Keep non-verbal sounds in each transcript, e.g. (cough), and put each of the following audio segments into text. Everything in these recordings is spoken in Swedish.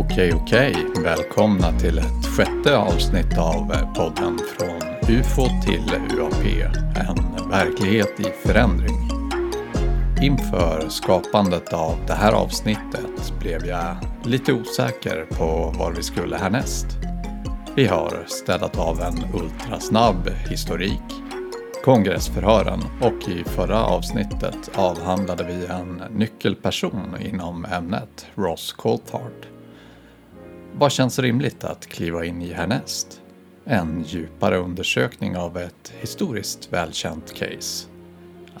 Okej, okej. Välkomna till ett sjätte avsnitt av eh, podden Från UFO till UAP. En verklighet i förändring. Inför skapandet av det här avsnittet blev jag lite osäker på var vi skulle härnäst. Vi har städat av en ultrasnabb historik, kongressförhören och i förra avsnittet avhandlade vi en nyckelperson inom ämnet, Ross Coulthard. Vad känns rimligt att kliva in i härnäst? En djupare undersökning av ett historiskt välkänt case.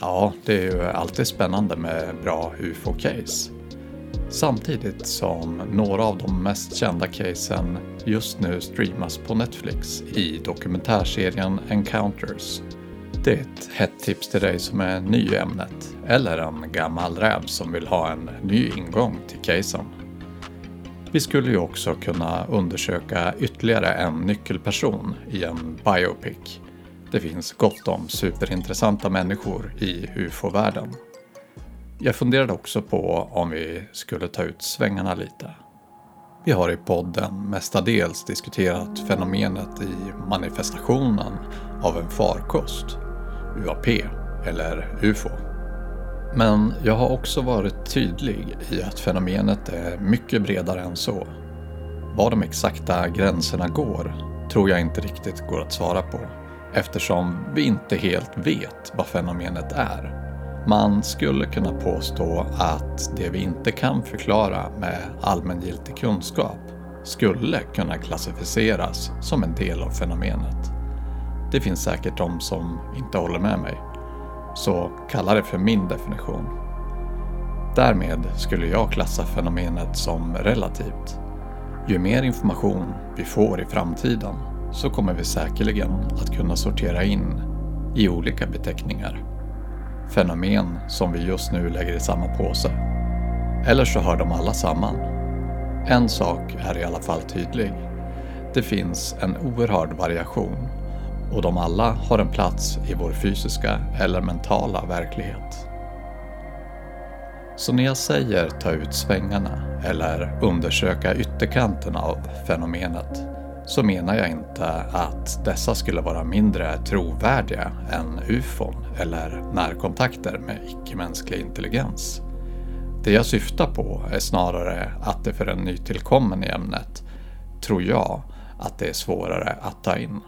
Ja, det är ju alltid spännande med bra UFO-case. Samtidigt som några av de mest kända casen just nu streamas på Netflix i dokumentärserien Encounters. Det är ett hett tips till dig som är ny i ämnet eller en gammal räv som vill ha en ny ingång till casen. Vi skulle ju också kunna undersöka ytterligare en nyckelperson i en biopic. Det finns gott om superintressanta människor i ufo-världen. Jag funderade också på om vi skulle ta ut svängarna lite. Vi har i podden mestadels diskuterat fenomenet i manifestationen av en farkost, UAP eller UFO. Men jag har också varit tydlig i att fenomenet är mycket bredare än så. Var de exakta gränserna går tror jag inte riktigt går att svara på eftersom vi inte helt vet vad fenomenet är. Man skulle kunna påstå att det vi inte kan förklara med allmängiltig kunskap skulle kunna klassificeras som en del av fenomenet. Det finns säkert de som inte håller med mig så kalla det för min definition. Därmed skulle jag klassa fenomenet som relativt. Ju mer information vi får i framtiden så kommer vi säkerligen att kunna sortera in i olika beteckningar. Fenomen som vi just nu lägger i samma påse. Eller så hör de alla samman. En sak är i alla fall tydlig. Det finns en oerhörd variation och de alla har en plats i vår fysiska eller mentala verklighet. Så när jag säger ta ut svängarna eller undersöka ytterkanten av fenomenet så menar jag inte att dessa skulle vara mindre trovärdiga än ufon eller närkontakter med icke-mänsklig intelligens. Det jag syftar på är snarare att det för en nytillkommen i ämnet tror jag att det är svårare att ta in.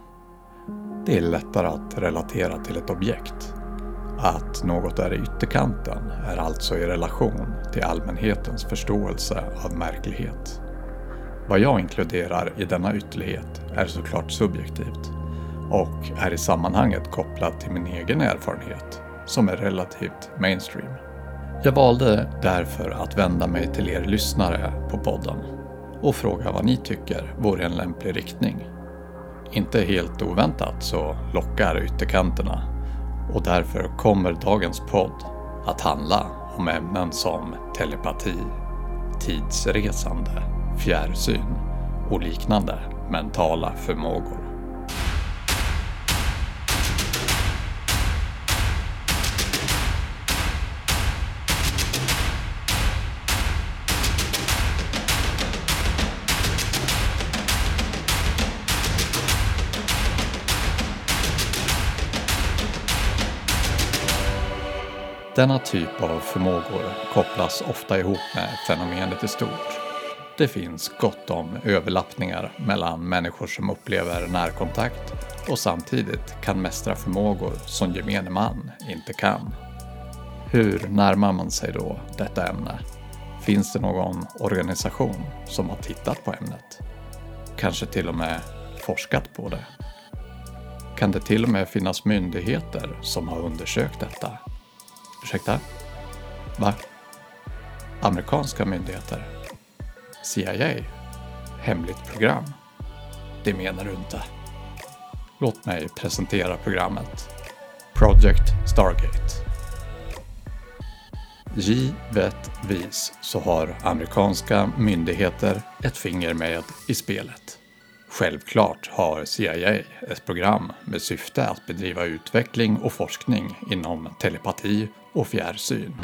Det är lättare att relatera till ett objekt. Att något är i ytterkanten är alltså i relation till allmänhetens förståelse av märklighet. Vad jag inkluderar i denna ytterlighet är såklart subjektivt och är i sammanhanget kopplat till min egen erfarenhet som är relativt mainstream. Jag valde därför att vända mig till er lyssnare på podden och fråga vad ni tycker vore en lämplig riktning inte helt oväntat så lockar ytterkanterna och därför kommer dagens podd att handla om ämnen som telepati, tidsresande, fjärrsyn och liknande mentala förmågor. Denna typ av förmågor kopplas ofta ihop med fenomenet i stort. Det finns gott om överlappningar mellan människor som upplever närkontakt och samtidigt kan mästra förmågor som gemene man inte kan. Hur närmar man sig då detta ämne? Finns det någon organisation som har tittat på ämnet? Kanske till och med forskat på det? Kan det till och med finnas myndigheter som har undersökt detta Ursäkta? Va? Amerikanska myndigheter? CIA? Hemligt program? Det menar du inte? Låt mig presentera programmet. Project Stargate. Givetvis så har amerikanska myndigheter ett finger med i spelet. Självklart har CIA ett program med syfte att bedriva utveckling och forskning inom telepati och fjärrsyn.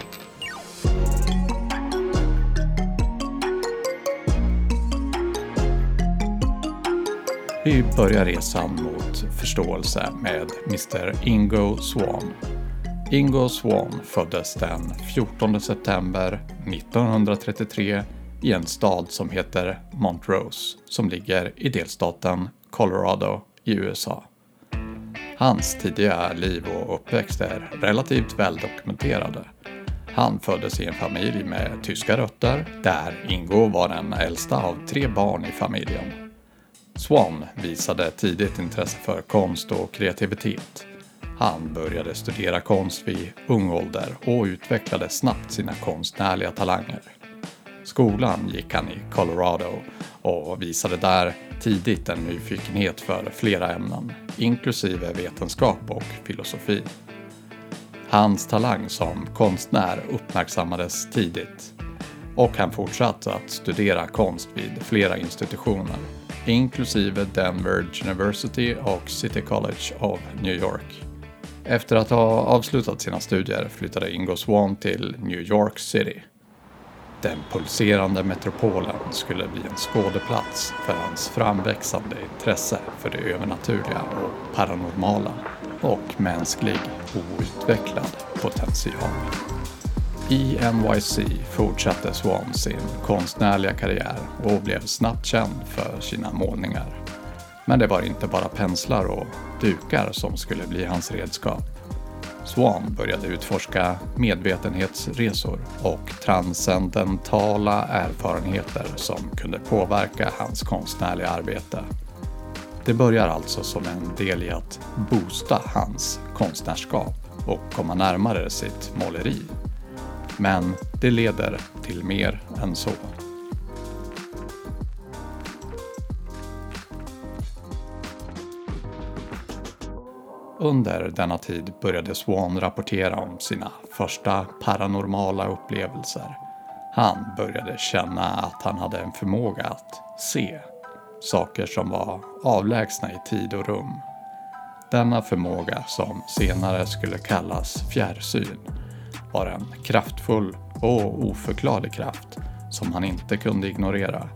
Vi börjar resan mot förståelse med Mr Ingo Swan. Ingo Swan föddes den 14 september 1933 i en stad som heter Montrose som ligger i delstaten Colorado i USA. Hans tidiga liv och uppväxt är relativt väldokumenterade. Han föddes i en familj med tyska rötter, där Ingo var den äldsta av tre barn i familjen. Swan visade tidigt intresse för konst och kreativitet. Han började studera konst vid ung ålder och utvecklade snabbt sina konstnärliga talanger. Skolan gick han i Colorado och visade där tidigt en nyfikenhet för flera ämnen, inklusive vetenskap och filosofi. Hans talang som konstnär uppmärksammades tidigt och han fortsatte att studera konst vid flera institutioner, inklusive Denver University och City College of New York. Efter att ha avslutat sina studier flyttade Ingo Swan till New York City den pulserande metropolen skulle bli en skådeplats för hans framväxande intresse för det övernaturliga och paranormala och mänsklig outvecklad potential. I NYC fortsatte Swan sin konstnärliga karriär och blev snabbt känd för sina målningar. Men det var inte bara penslar och dukar som skulle bli hans redskap. Swan började utforska medvetenhetsresor och transcendentala erfarenheter som kunde påverka hans konstnärliga arbete. Det börjar alltså som en del i att boosta hans konstnärskap och komma närmare sitt måleri. Men det leder till mer än så. Under denna tid började Swan rapportera om sina första paranormala upplevelser. Han började känna att han hade en förmåga att se saker som var avlägsna i tid och rum. Denna förmåga, som senare skulle kallas fjärrsyn, var en kraftfull och oförklarlig kraft som han inte kunde ignorera.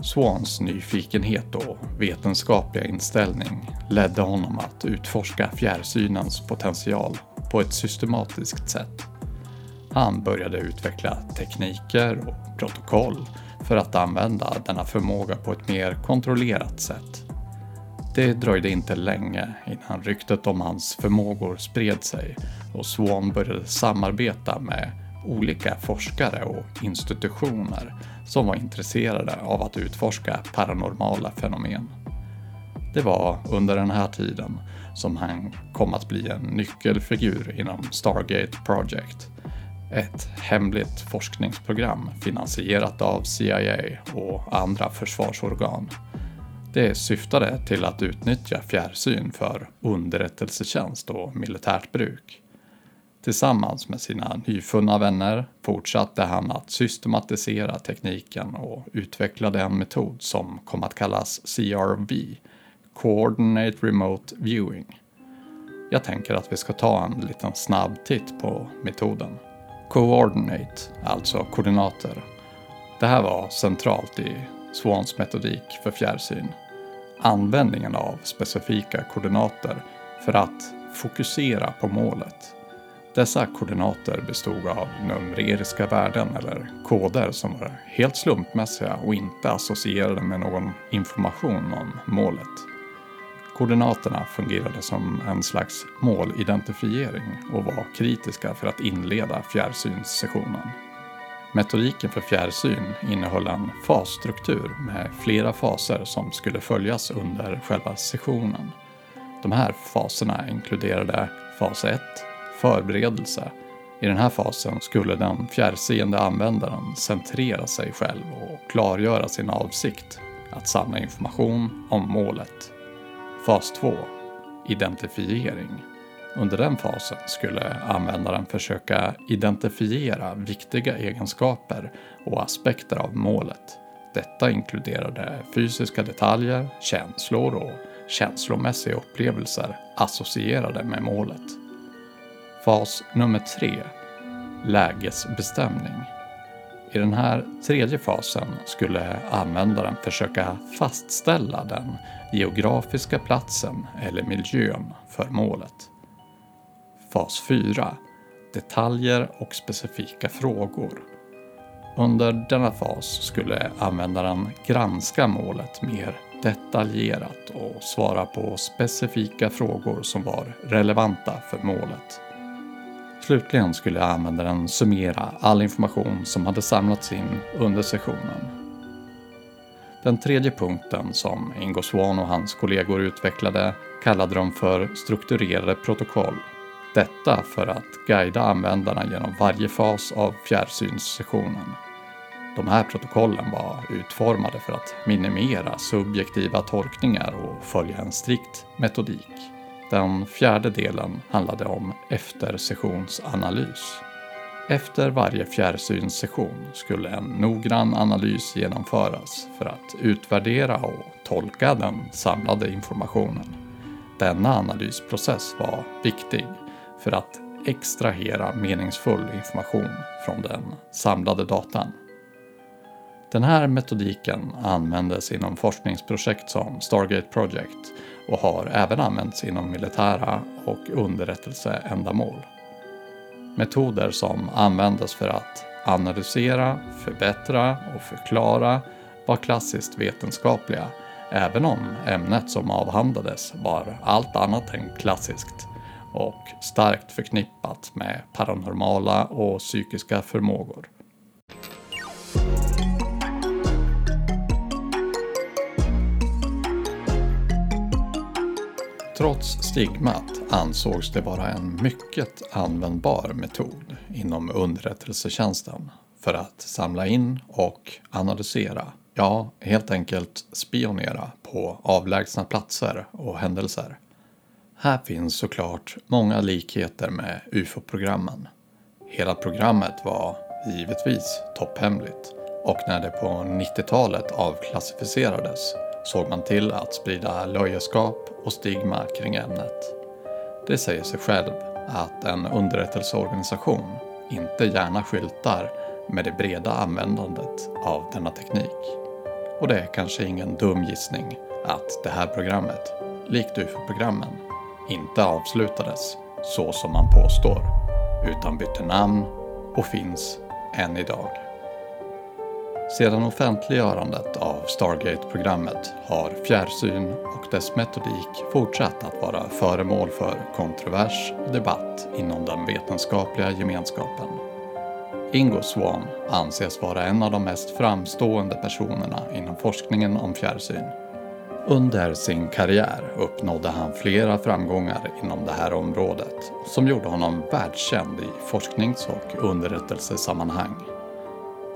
Swans nyfikenhet och vetenskapliga inställning ledde honom att utforska fjärrsynens potential på ett systematiskt sätt. Han började utveckla tekniker och protokoll för att använda denna förmåga på ett mer kontrollerat sätt. Det dröjde inte länge innan ryktet om hans förmågor spred sig och Swan började samarbeta med olika forskare och institutioner som var intresserade av att utforska paranormala fenomen. Det var under den här tiden som han kom att bli en nyckelfigur inom Stargate Project. Ett hemligt forskningsprogram finansierat av CIA och andra försvarsorgan. Det syftade till att utnyttja fjärrsyn för underrättelsetjänst och militärt bruk. Tillsammans med sina nyfunna vänner fortsatte han att systematisera tekniken och utvecklade en metod som kom att kallas CRV, Coordinate Remote Viewing. Jag tänker att vi ska ta en liten snabb titt på metoden. Coordinate, alltså koordinater. Det här var centralt i Swans metodik för fjärrsyn. Användningen av specifika koordinater för att fokusera på målet dessa koordinater bestod av numeriska värden eller koder som var helt slumpmässiga och inte associerade med någon information om målet. Koordinaterna fungerade som en slags målidentifiering och var kritiska för att inleda fjärrsynssessionen. Metodiken för fjärrsyn innehöll en fasstruktur med flera faser som skulle följas under själva sessionen. De här faserna inkluderade fas 1, förberedelse. I den här fasen skulle den fjärrseende användaren centrera sig själv och klargöra sin avsikt att samla information om målet. Fas 2. Identifiering. Under den fasen skulle användaren försöka identifiera viktiga egenskaper och aspekter av målet. Detta inkluderade fysiska detaljer, känslor och känslomässiga upplevelser associerade med målet. Fas nummer tre, lägesbestämning. I den här tredje fasen skulle användaren försöka fastställa den geografiska platsen eller miljön för målet. Fas 4. Detaljer och specifika frågor. Under denna fas skulle användaren granska målet mer detaljerat och svara på specifika frågor som var relevanta för målet. Slutligen skulle användaren summera all information som hade samlats in under sessionen. Den tredje punkten som Ingo Swan och hans kollegor utvecklade kallade de för strukturerade protokoll. Detta för att guida användarna genom varje fas av fjärrsynssessionen. De här protokollen var utformade för att minimera subjektiva tolkningar och följa en strikt metodik. Den fjärde delen handlade om eftersessionsanalys. Efter varje fjärrsynssession skulle en noggrann analys genomföras för att utvärdera och tolka den samlade informationen. Denna analysprocess var viktig för att extrahera meningsfull information från den samlade datan. Den här metodiken användes inom forskningsprojekt som Stargate Project och har även använts inom militära och underrättelseändamål. Metoder som användes för att analysera, förbättra och förklara var klassiskt vetenskapliga, även om ämnet som avhandlades var allt annat än klassiskt och starkt förknippat med paranormala och psykiska förmågor. Trots stigmat ansågs det vara en mycket användbar metod inom underrättelsetjänsten för att samla in och analysera, ja, helt enkelt spionera på avlägsna platser och händelser. Här finns såklart många likheter med UFO-programmen. Hela programmet var givetvis topphemligt och när det på 90-talet avklassificerades såg man till att sprida löjeskap och stigma kring ämnet. Det säger sig själv att en underrättelseorganisation inte gärna skyltar med det breda användandet av denna teknik. Och det är kanske ingen dum gissning att det här programmet, likt UFO-programmen, inte avslutades så som man påstår, utan bytte namn och finns än idag. Sedan offentliggörandet av Stargate-programmet har fjärrsyn och dess metodik fortsatt att vara föremål för kontrovers och debatt inom den vetenskapliga gemenskapen. Ingo Swan anses vara en av de mest framstående personerna inom forskningen om fjärrsyn. Under sin karriär uppnådde han flera framgångar inom det här området som gjorde honom världskänd i forsknings och underrättelsesammanhang.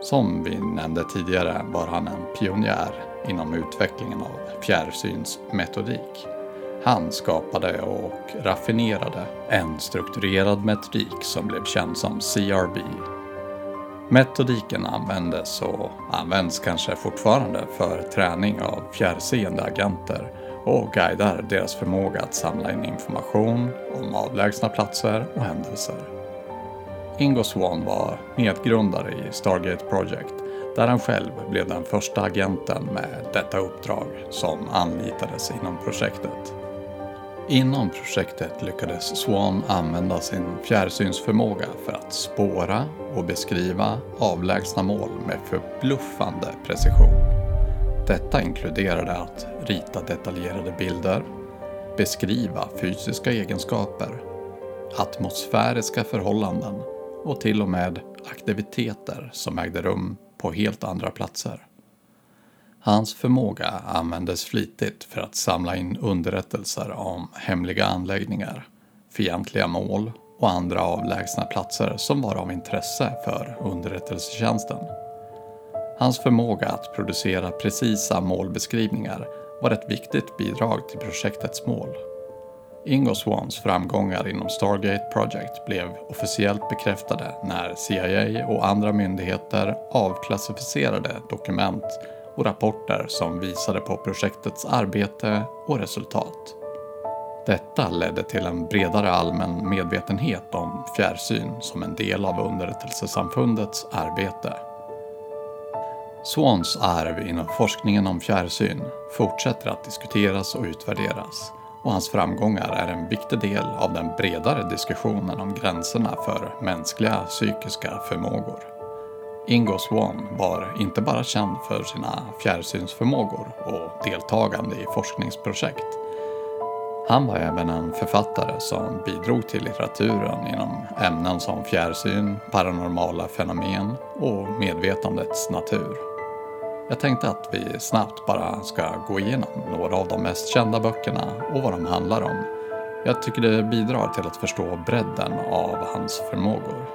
Som vi nämnde tidigare var han en pionjär inom utvecklingen av fjärrsynsmetodik. Han skapade och raffinerade en strukturerad metodik som blev känd som CRB. Metodiken användes och används kanske fortfarande för träning av fjärrseende agenter och guidar deras förmåga att samla in information om avlägsna platser och händelser. Ingo Swan var medgrundare i Stargate Project där han själv blev den första agenten med detta uppdrag som anlitades inom projektet. Inom projektet lyckades Swan använda sin fjärrsynsförmåga för att spåra och beskriva avlägsna mål med förbluffande precision. Detta inkluderade att rita detaljerade bilder, beskriva fysiska egenskaper, atmosfäriska förhållanden och till och med aktiviteter som ägde rum på helt andra platser. Hans förmåga användes flitigt för att samla in underrättelser om hemliga anläggningar, fientliga mål och andra avlägsna platser som var av intresse för underrättelsetjänsten. Hans förmåga att producera precisa målbeskrivningar var ett viktigt bidrag till projektets mål. Ingo Swans framgångar inom Stargate Project blev officiellt bekräftade när CIA och andra myndigheter avklassificerade dokument och rapporter som visade på projektets arbete och resultat. Detta ledde till en bredare allmän medvetenhet om fjärrsyn som en del av underrättelsesamfundets arbete. Swans arv inom forskningen om fjärrsyn fortsätter att diskuteras och utvärderas och hans framgångar är en viktig del av den bredare diskussionen om gränserna för mänskliga psykiska förmågor. Ingo Swan var inte bara känd för sina fjärrsynsförmågor och deltagande i forskningsprojekt. Han var även en författare som bidrog till litteraturen inom ämnen som fjärrsyn, paranormala fenomen och medvetandets natur. Jag tänkte att vi snabbt bara ska gå igenom några av de mest kända böckerna och vad de handlar om. Jag tycker det bidrar till att förstå bredden av hans förmågor.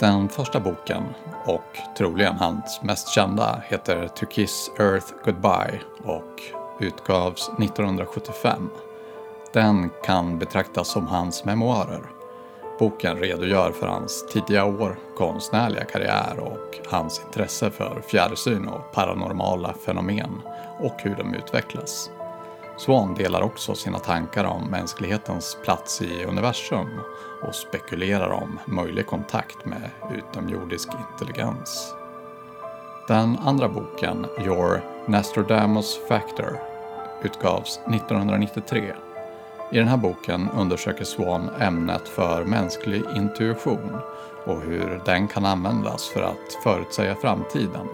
Den första boken, och troligen hans mest kända, heter To Kiss Earth Goodbye och utgavs 1975. Den kan betraktas som hans memoarer. Boken redogör för hans tidiga år, konstnärliga karriär och hans intresse för fjärrsyn och paranormala fenomen och hur de utvecklas. Swan delar också sina tankar om mänsklighetens plats i universum och spekulerar om möjlig kontakt med utomjordisk intelligens. Den andra boken, Your Nostradamus Factor, utgavs 1993 i den här boken undersöker Swan ämnet för mänsklig intuition och hur den kan användas för att förutsäga framtiden.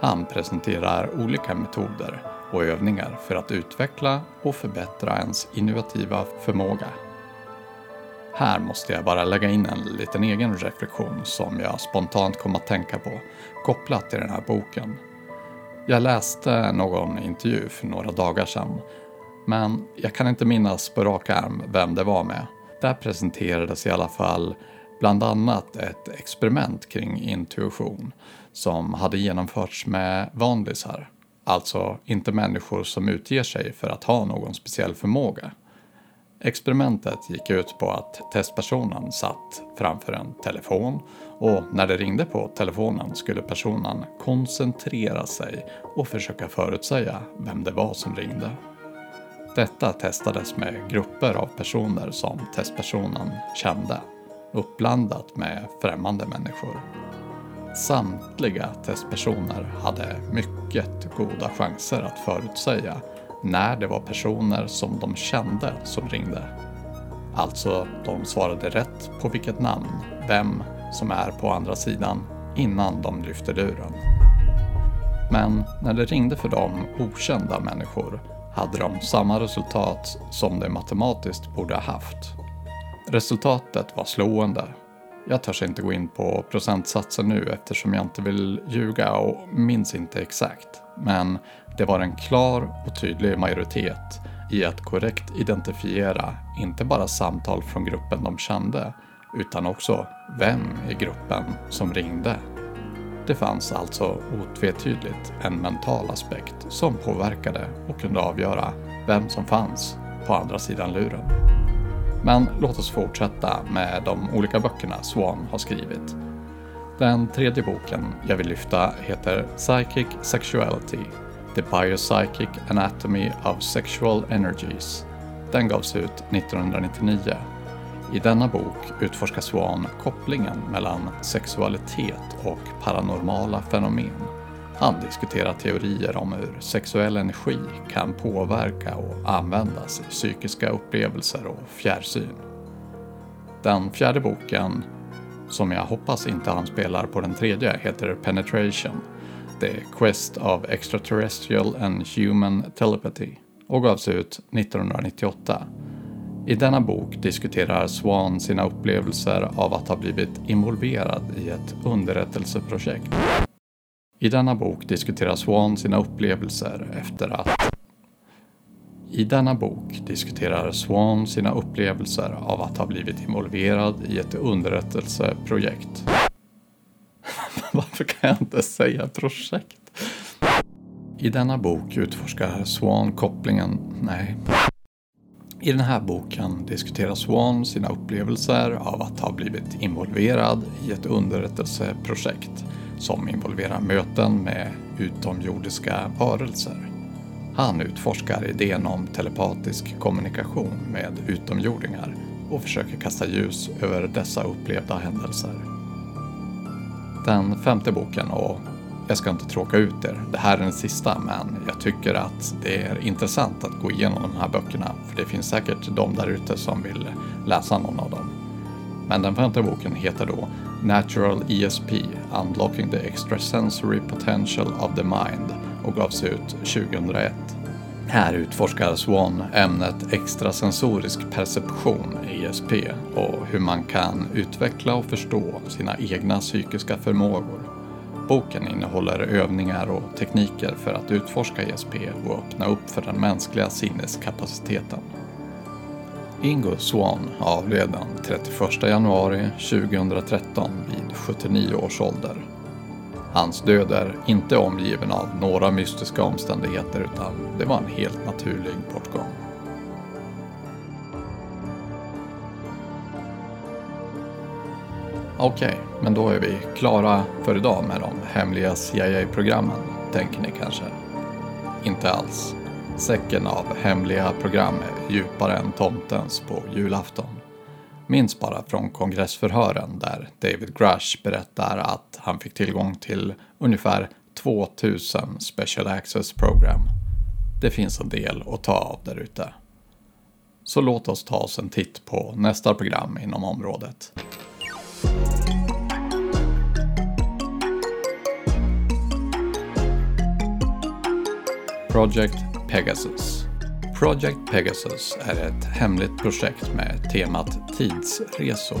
Han presenterar olika metoder och övningar för att utveckla och förbättra ens innovativa förmåga. Här måste jag bara lägga in en liten egen reflektion som jag spontant kom att tänka på kopplat till den här boken. Jag läste någon intervju för några dagar sedan men jag kan inte minnas på rak arm vem det var med. Där presenterades i alla fall bland annat ett experiment kring intuition som hade genomförts med vanlisar. Alltså inte människor som utger sig för att ha någon speciell förmåga. Experimentet gick ut på att testpersonen satt framför en telefon och när det ringde på telefonen skulle personen koncentrera sig och försöka förutsäga vem det var som ringde. Detta testades med grupper av personer som testpersonen kände, uppblandat med främmande människor. Samtliga testpersoner hade mycket goda chanser att förutsäga när det var personer som de kände som ringde. Alltså, de svarade rätt på vilket namn, vem som är på andra sidan innan de lyfte luren. Men när det ringde för dem okända människor hade de samma resultat som de matematiskt borde ha haft. Resultatet var slående. Jag törs inte gå in på procentsatsen nu eftersom jag inte vill ljuga och minns inte exakt. Men det var en klar och tydlig majoritet i att korrekt identifiera inte bara samtal från gruppen de kände utan också vem i gruppen som ringde det fanns alltså otvetydigt en mental aspekt som påverkade och kunde avgöra vem som fanns på andra sidan luren. Men låt oss fortsätta med de olika böckerna Swan har skrivit. Den tredje boken jag vill lyfta heter Psychic Sexuality The Biopsychic Anatomy of Sexual Energies. Den gavs ut 1999 i denna bok utforskar Swan kopplingen mellan sexualitet och paranormala fenomen. Han diskuterar teorier om hur sexuell energi kan påverka och användas i psykiska upplevelser och fjärrsyn. Den fjärde boken, som jag hoppas inte anspelar på den tredje, heter Penetration. The Quest of Extraterrestrial and Human Telepathy och gavs ut 1998 i denna bok diskuterar Swan sina upplevelser av att ha blivit involverad i ett underrättelseprojekt. I denna bok diskuterar Swan sina upplevelser efter att i denna bok diskuterar Swan sina upplevelser av att ha blivit involverad i ett underrättelseprojekt. (laughs) Varför kan jag inte säga projekt? I denna bok utforskar Swan kopplingen, nej, i den här boken diskuterar Swan sina upplevelser av att ha blivit involverad i ett underrättelseprojekt som involverar möten med utomjordiska varelser. Han utforskar idén om telepatisk kommunikation med utomjordingar och försöker kasta ljus över dessa upplevda händelser. Den femte boken och jag ska inte tråka ut er. Det här är den sista, men jag tycker att det är intressant att gå igenom de här böckerna. För det finns säkert de där ute som vill läsa någon av dem. Men den femte boken heter då Natural ESP Unlocking the Extrasensory Potential of the Mind och gavs ut 2001. Här utforskar Swan ämnet extrasensorisk perception, ESP, och hur man kan utveckla och förstå sina egna psykiska förmågor. Boken innehåller övningar och tekniker för att utforska ESP och öppna upp för den mänskliga sinneskapaciteten. Ingo Swan avled den 31 januari 2013 vid 79 års ålder. Hans död är inte omgiven av några mystiska omständigheter utan det var en helt naturlig bortgång. Okej, okay, men då är vi klara för idag med de hemliga CIA-programmen, tänker ni kanske? Inte alls. Säcken av hemliga program är djupare än tomtens på julafton. Minns bara från kongressförhören där David Grush berättar att han fick tillgång till ungefär 2000 Special Access Program. Det finns en del att ta av där ute. Så låt oss ta oss en titt på nästa program inom området. Project Pegasus. Project Pegasus är ett hemligt projekt med temat tidsresor.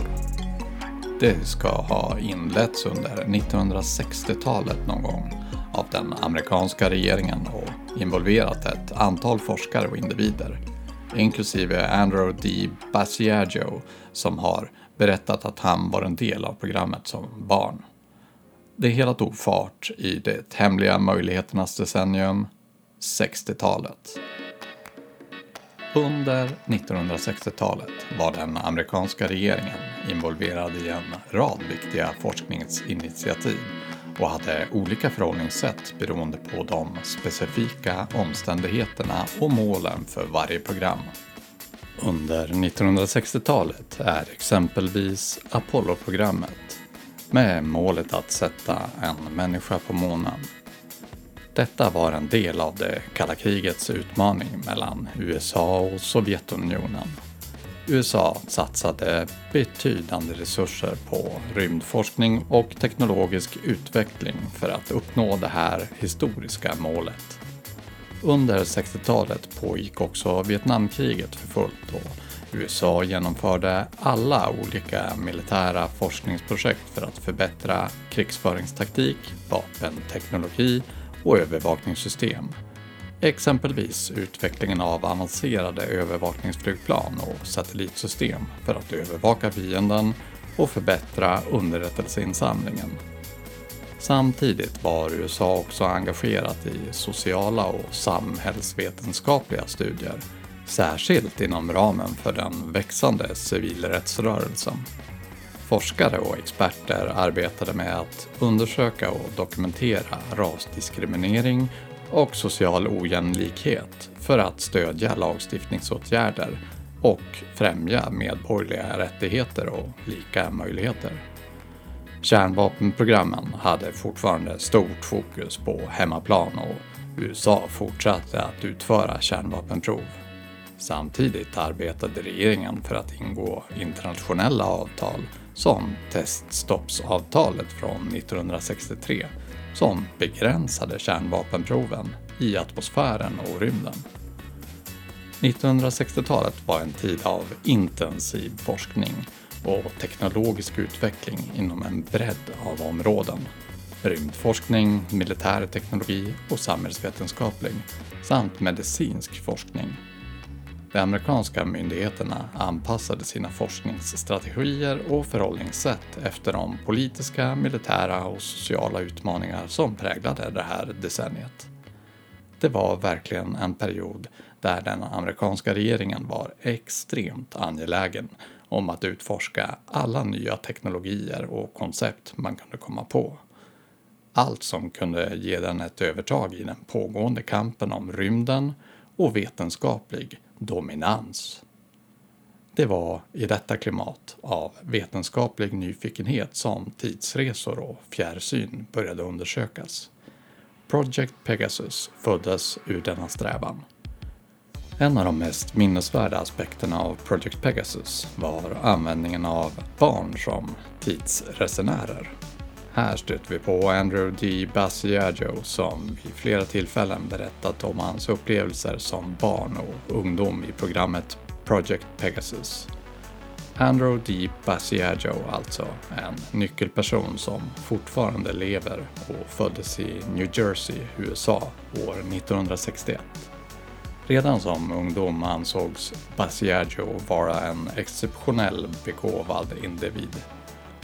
Det ska ha inletts under 1960-talet någon gång av den amerikanska regeringen och involverat ett antal forskare och individer, inklusive Andrew D. Basiaggio som har berättat att han var en del av programmet som barn. Det hela tog fart i det hemliga möjligheternas decennium 60-talet. Under 1960-talet var den amerikanska regeringen involverad i en rad viktiga forskningsinitiativ och hade olika förhållningssätt beroende på de specifika omständigheterna och målen för varje program. Under 1960-talet är exempelvis Apollo-programmet med målet att sätta en människa på månen detta var en del av det kalla krigets utmaning mellan USA och Sovjetunionen. USA satsade betydande resurser på rymdforskning och teknologisk utveckling för att uppnå det här historiska målet. Under 60-talet pågick också Vietnamkriget för fullt och USA genomförde alla olika militära forskningsprojekt för att förbättra krigsföringstaktik, vapenteknologi och övervakningssystem. Exempelvis utvecklingen av avancerade övervakningsflygplan och satellitsystem för att övervaka fienden och förbättra underrättelseinsamlingen. Samtidigt var USA också engagerat i sociala och samhällsvetenskapliga studier, särskilt inom ramen för den växande civilrättsrörelsen. Forskare och experter arbetade med att undersöka och dokumentera rasdiskriminering och social ojämlikhet för att stödja lagstiftningsåtgärder och främja medborgerliga rättigheter och lika möjligheter. Kärnvapenprogrammen hade fortfarande stort fokus på hemmaplan och USA fortsatte att utföra kärnvapenprov. Samtidigt arbetade regeringen för att ingå internationella avtal som teststoppsavtalet från 1963 som begränsade kärnvapenproven i atmosfären och rymden. 1960-talet var en tid av intensiv forskning och teknologisk utveckling inom en bredd av områden. Rymdforskning, militär teknologi och samhällsvetenskaplig samt medicinsk forskning de amerikanska myndigheterna anpassade sina forskningsstrategier och förhållningssätt efter de politiska, militära och sociala utmaningar som präglade det här decenniet. Det var verkligen en period där den amerikanska regeringen var extremt angelägen om att utforska alla nya teknologier och koncept man kunde komma på. Allt som kunde ge den ett övertag i den pågående kampen om rymden och vetenskaplig dominans. Det var i detta klimat av vetenskaplig nyfikenhet som tidsresor och fjärrsyn började undersökas. Project Pegasus föddes ur denna strävan. En av de mest minnesvärda aspekterna av Project Pegasus var användningen av barn som tidsresenärer. Här stöter vi på Andrew D. Basiaggio som vid flera tillfällen berättat om hans upplevelser som barn och ungdom i programmet Project Pegasus. Andrew D. Basiaggio alltså, en nyckelperson som fortfarande lever och föddes i New Jersey, USA år 1961. Redan som ungdom ansågs Basiaggio vara en exceptionell begåvad individ.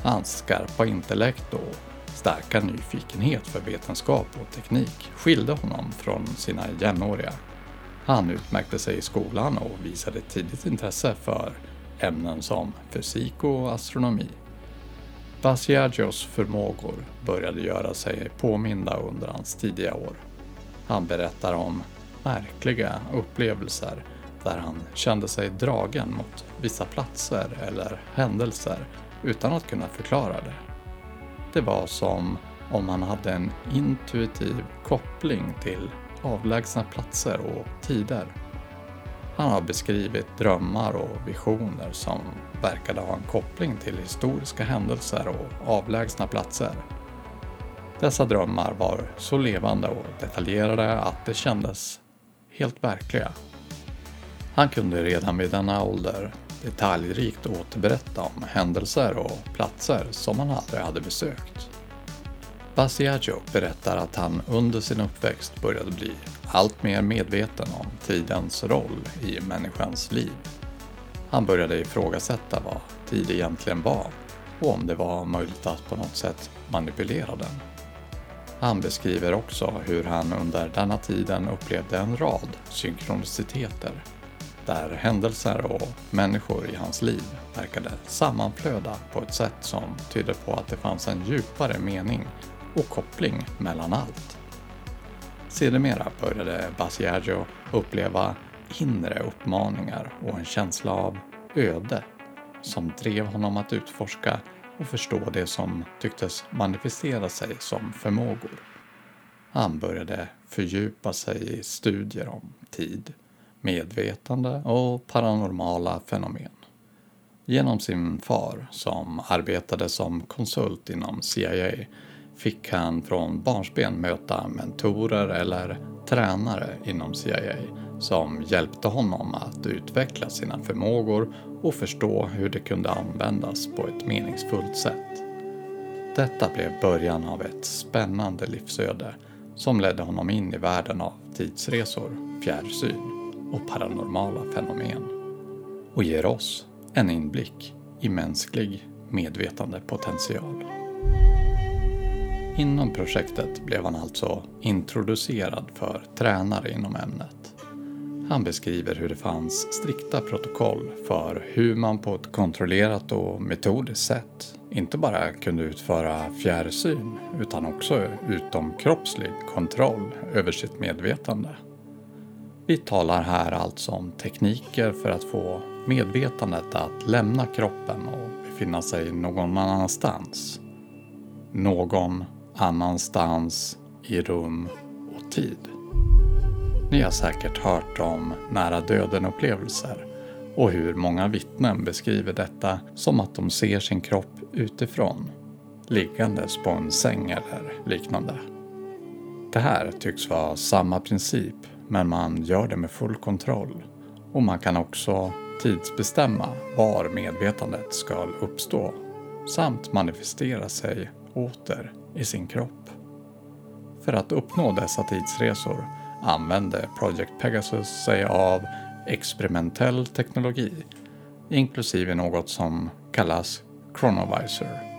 Hans skarpa intellekt och starka nyfikenhet för vetenskap och teknik skilde honom från sina jämnåriga. Han utmärkte sig i skolan och visade tidigt intresse för ämnen som fysik och astronomi. Basiagios förmågor började göra sig påminda under hans tidiga år. Han berättar om märkliga upplevelser där han kände sig dragen mot vissa platser eller händelser utan att kunna förklara det. Det var som om han hade en intuitiv koppling till avlägsna platser och tider. Han har beskrivit drömmar och visioner som verkade ha en koppling till historiska händelser och avlägsna platser. Dessa drömmar var så levande och detaljerade att det kändes helt verkliga. Han kunde redan vid denna ålder detaljrikt återberätta om händelser och platser som han aldrig hade besökt. Basiaggio berättar att han under sin uppväxt började bli allt mer medveten om tidens roll i människans liv. Han började ifrågasätta vad tid egentligen var och om det var möjligt att på något sätt manipulera den. Han beskriver också hur han under denna tiden upplevde en rad synkroniciteter där händelser och människor i hans liv verkade sammanflöda på ett sätt som tydde på att det fanns en djupare mening och koppling mellan allt. Sedermera började Basiaggio uppleva inre uppmaningar och en känsla av öde som drev honom att utforska och förstå det som tycktes manifestera sig som förmågor. Han började fördjupa sig i studier om tid, medvetande och paranormala fenomen. Genom sin far, som arbetade som konsult inom CIA, fick han från barnsben möta mentorer eller tränare inom CIA som hjälpte honom att utveckla sina förmågor och förstå hur det kunde användas på ett meningsfullt sätt. Detta blev början av ett spännande livsöde som ledde honom in i världen av tidsresor, fjärrsyn och paranormala fenomen och ger oss en inblick i mänsklig medvetandepotential. Inom projektet blev han alltså introducerad för tränare inom ämnet. Han beskriver hur det fanns strikta protokoll för hur man på ett kontrollerat och metodiskt sätt inte bara kunde utföra fjärrsyn utan också utomkroppslig kontroll över sitt medvetande. Vi talar här alltså om tekniker för att få medvetandet att lämna kroppen och befinna sig någon annanstans. Någon annanstans i rum och tid. Ni har säkert hört om nära döden-upplevelser och hur många vittnen beskriver detta som att de ser sin kropp utifrån, liggandes på en säng eller liknande. Det här tycks vara samma princip, men man gör det med full kontroll. Och man kan också tidsbestämma var medvetandet ska uppstå samt manifestera sig åter i sin kropp. För att uppnå dessa tidsresor använde Project Pegasus sig av experimentell teknologi, inklusive något som kallas Chronovisor.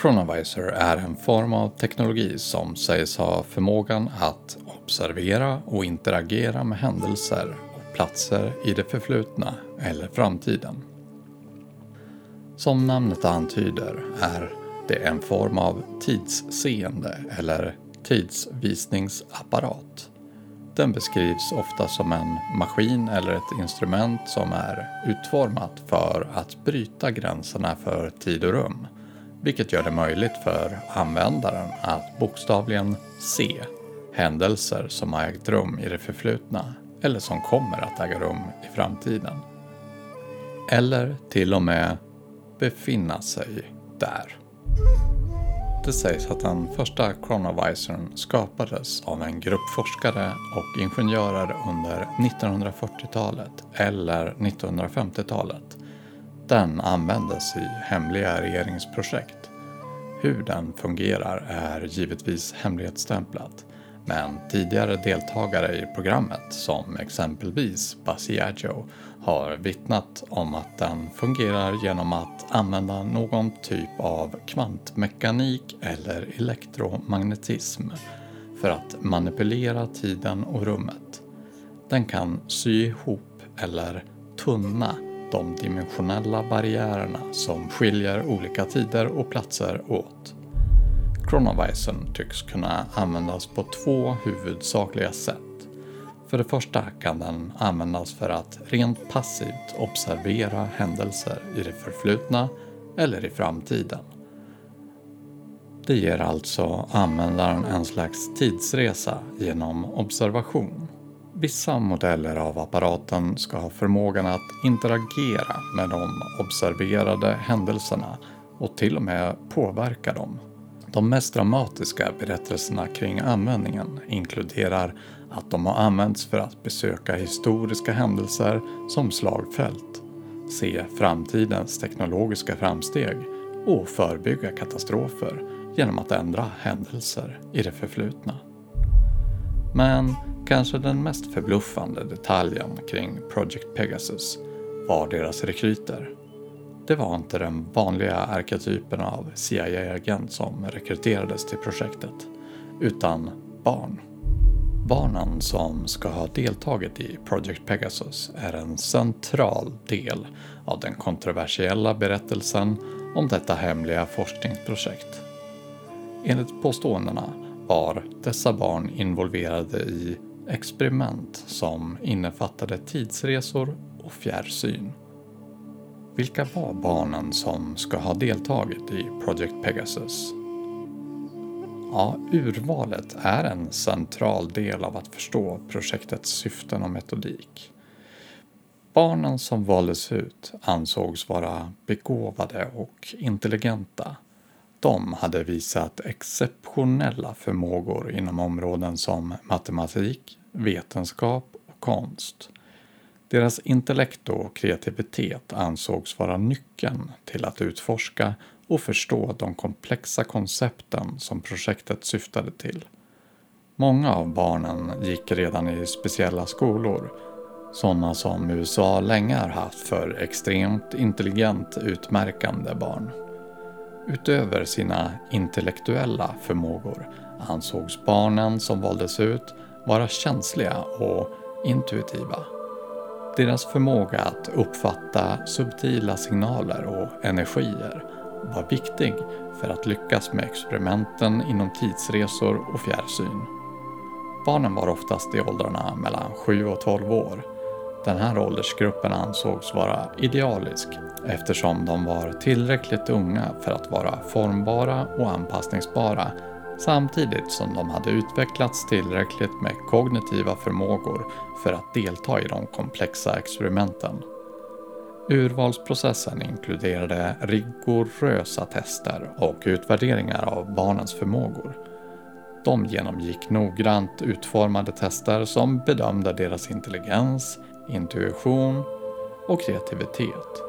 Chronovisor är en form av teknologi som sägs ha förmågan att observera och interagera med händelser och platser i det förflutna eller framtiden. Som namnet antyder är det en form av tidsseende eller tidsvisningsapparat. Den beskrivs ofta som en maskin eller ett instrument som är utformat för att bryta gränserna för tid och rum vilket gör det möjligt för användaren att bokstavligen se händelser som har ägt rum i det förflutna eller som kommer att äga rum i framtiden. Eller till och med befinna sig där. Det sägs att den första Chronovisorn skapades av en grupp forskare och ingenjörer under 1940-talet eller 1950-talet. Den användes i hemliga regeringsprojekt. Hur den fungerar är givetvis hemlighetsstämplat men tidigare deltagare i programmet, som exempelvis Basiaggio, har vittnat om att den fungerar genom att använda någon typ av kvantmekanik eller elektromagnetism för att manipulera tiden och rummet. Den kan sy ihop eller tunna de dimensionella barriärerna som skiljer olika tider och platser åt. Chronovisorn tycks kunna användas på två huvudsakliga sätt. För det första kan den användas för att rent passivt observera händelser i det förflutna eller i framtiden. Det ger alltså användaren en slags tidsresa genom observation. Vissa modeller av apparaten ska ha förmågan att interagera med de observerade händelserna och till och med påverka dem. De mest dramatiska berättelserna kring användningen inkluderar att de har använts för att besöka historiska händelser som slagfält, se framtidens teknologiska framsteg och förebygga katastrofer genom att ändra händelser i det förflutna. Men kanske den mest förbluffande detaljen kring Project Pegasus var deras rekryter. Det var inte den vanliga arketypen av CIA-agent som rekryterades till projektet, utan barn. Barnen som ska ha deltagit i Project Pegasus är en central del av den kontroversiella berättelsen om detta hemliga forskningsprojekt. Enligt påståendena var dessa barn involverade i experiment som innefattade tidsresor och fjärrsyn. Vilka var barnen som ska ha deltagit i Project Pegasus? Ja, urvalet är en central del av att förstå projektets syften och metodik. Barnen som valdes ut ansågs vara begåvade och intelligenta. De hade visat exceptionella förmågor inom områden som matematik, vetenskap och konst. Deras intellekt och kreativitet ansågs vara nyckeln till att utforska och förstå de komplexa koncepten som projektet syftade till. Många av barnen gick redan i speciella skolor, sådana som USA länge har haft för extremt intelligent utmärkande barn. Utöver sina intellektuella förmågor ansågs barnen som valdes ut vara känsliga och intuitiva. Deras förmåga att uppfatta subtila signaler och energier var viktig för att lyckas med experimenten inom tidsresor och fjärrsyn. Barnen var oftast i åldrarna mellan 7 och 12 år. Den här åldersgruppen ansågs vara idealisk eftersom de var tillräckligt unga för att vara formbara och anpassningsbara samtidigt som de hade utvecklats tillräckligt med kognitiva förmågor för att delta i de komplexa experimenten. Urvalsprocessen inkluderade rigorösa tester och utvärderingar av barnens förmågor. De genomgick noggrant utformade tester som bedömde deras intelligens, intuition och kreativitet.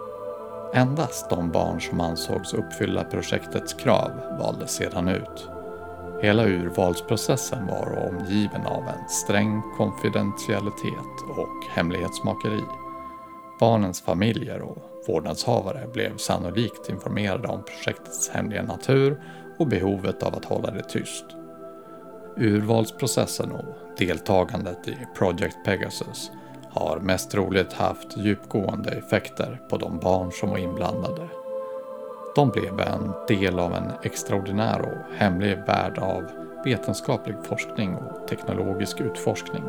Endast de barn som ansågs uppfylla projektets krav valdes sedan ut. Hela urvalsprocessen var omgiven av en sträng konfidentialitet och hemlighetsmakeri. Barnens familjer och vårdnadshavare blev sannolikt informerade om projektets hemliga natur och behovet av att hålla det tyst. Urvalsprocessen och deltagandet i Project Pegasus har mest troligt haft djupgående effekter på de barn som var inblandade. De blev en del av en extraordinär och hemlig värld av vetenskaplig forskning och teknologisk utforskning.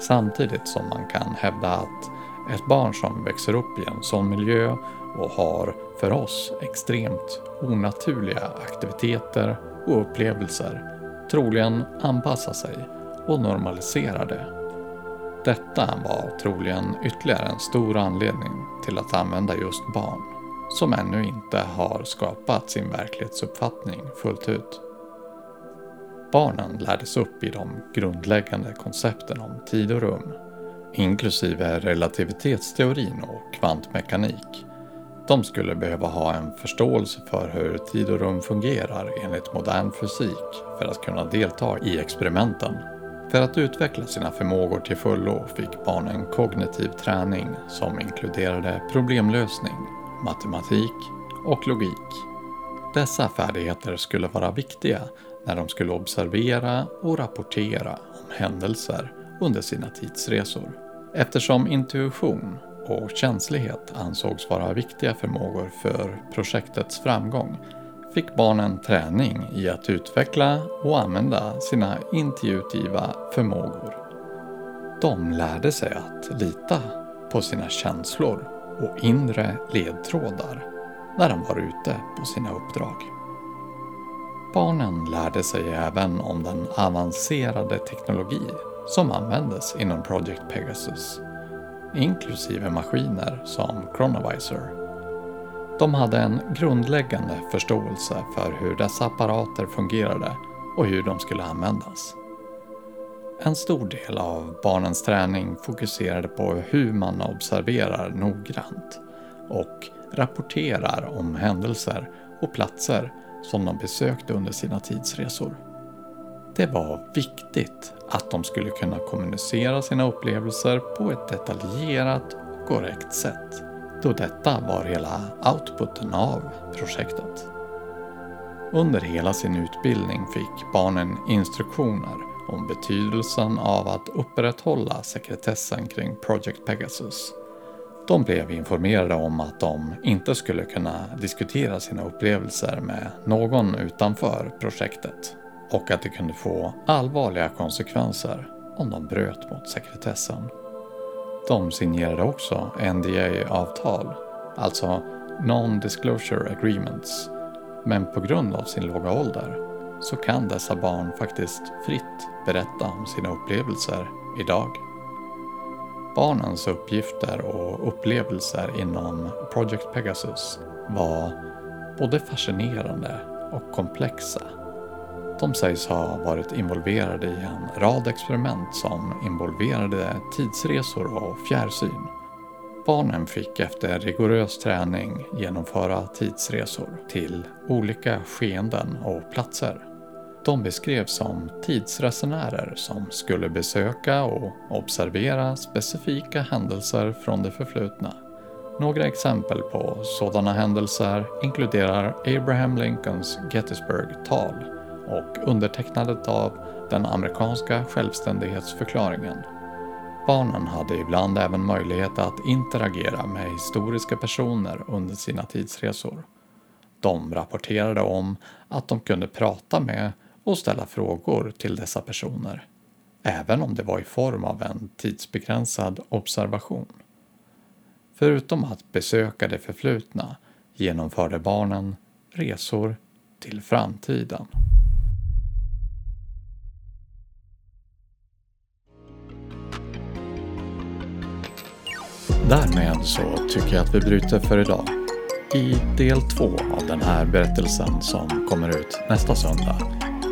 Samtidigt som man kan hävda att ett barn som växer upp i en sån miljö och har för oss extremt onaturliga aktiviteter och upplevelser troligen anpassar sig och normaliserar det. Detta var troligen ytterligare en stor anledning till att använda just barn som ännu inte har skapat sin verklighetsuppfattning fullt ut. Barnen lärdes upp i de grundläggande koncepten om tid och rum, inklusive relativitetsteorin och kvantmekanik. De skulle behöva ha en förståelse för hur tid och rum fungerar enligt modern fysik för att kunna delta i experimenten. För att utveckla sina förmågor till fullo fick barnen kognitiv träning som inkluderade problemlösning, matematik och logik. Dessa färdigheter skulle vara viktiga när de skulle observera och rapportera om händelser under sina tidsresor. Eftersom intuition och känslighet ansågs vara viktiga förmågor för projektets framgång fick barnen träning i att utveckla och använda sina intuitiva förmågor. De lärde sig att lita på sina känslor och inre ledtrådar när de var ute på sina uppdrag. Barnen lärde sig även om den avancerade teknologi som användes inom Project Pegasus, inklusive maskiner som Chronovisor. De hade en grundläggande förståelse för hur dessa apparater fungerade och hur de skulle användas. En stor del av barnens träning fokuserade på hur man observerar noggrant och rapporterar om händelser och platser som de besökte under sina tidsresor. Det var viktigt att de skulle kunna kommunicera sina upplevelser på ett detaljerat och korrekt sätt, då detta var hela outputen av projektet. Under hela sin utbildning fick barnen instruktioner om betydelsen av att upprätthålla sekretessen kring Project Pegasus. De blev informerade om att de inte skulle kunna diskutera sina upplevelser med någon utanför projektet och att det kunde få allvarliga konsekvenser om de bröt mot sekretessen. De signerade också NDA-avtal, alltså Non-Disclosure Agreements, men på grund av sin låga ålder så kan dessa barn faktiskt fritt berätta om sina upplevelser idag. Barnens uppgifter och upplevelser inom Project Pegasus var både fascinerande och komplexa. De sägs ha varit involverade i en rad experiment som involverade tidsresor och fjärrsyn. Barnen fick efter rigorös träning genomföra tidsresor till olika skeenden och platser. De beskrevs som tidsresenärer som skulle besöka och observera specifika händelser från det förflutna. Några exempel på sådana händelser inkluderar Abraham Lincolns Gettysburg-tal och undertecknandet av den amerikanska självständighetsförklaringen. Barnen hade ibland även möjlighet att interagera med historiska personer under sina tidsresor. De rapporterade om att de kunde prata med och ställa frågor till dessa personer, även om det var i form av en tidsbegränsad observation. Förutom att besöka det förflutna genomförde barnen resor till framtiden. Därmed så tycker jag att vi bryter för idag. I del två av den här berättelsen som kommer ut nästa söndag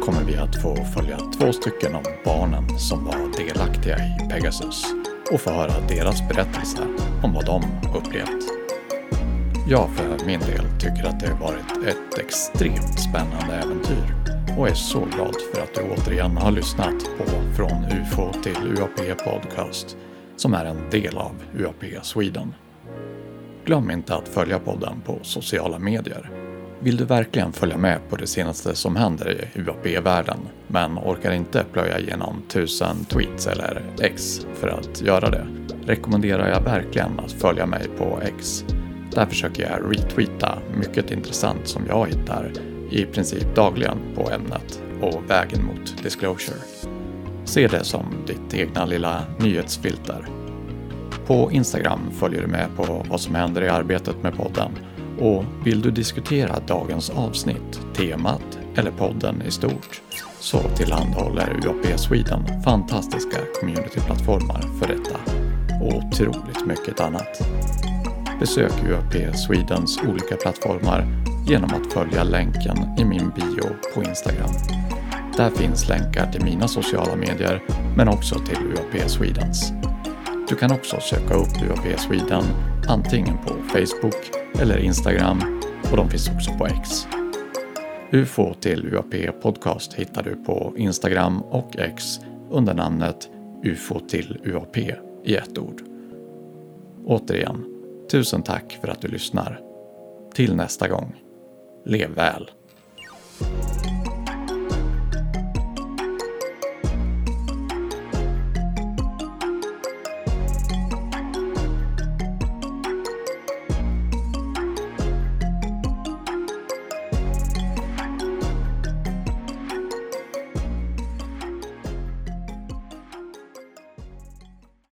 kommer vi att få följa två stycken av barnen som var delaktiga i Pegasus och få höra deras berättelser om vad de upplevt. Jag för min del tycker att det har varit ett extremt spännande äventyr och är så glad för att du återigen har lyssnat på Från UFO till UAP Podcast som är en del av UAP Sweden. Glöm inte att följa podden på sociala medier vill du verkligen följa med på det senaste som händer i UAP-världen men orkar inte plöja igenom tusen tweets eller X för att göra det rekommenderar jag verkligen att följa mig på X. Där försöker jag retweeta mycket intressant som jag hittar i princip dagligen på ämnet och vägen mot disclosure. Se det som ditt egna lilla nyhetsfilter På Instagram följer du med på vad som händer i arbetet med podden och vill du diskutera dagens avsnitt, temat eller podden i stort så tillhandahåller UAP Sweden fantastiska communityplattformar för detta och otroligt mycket annat. Besök UAP Swedens olika plattformar genom att följa länken i min bio på Instagram. Där finns länkar till mina sociala medier men också till UAP Swedens. Du kan också söka upp UAP Sweden antingen på Facebook eller Instagram och de finns också på X. UFO till UAP Podcast hittar du på Instagram och X under namnet UFO till UAP i ett ord. Återigen, tusen tack för att du lyssnar. Till nästa gång, lev väl!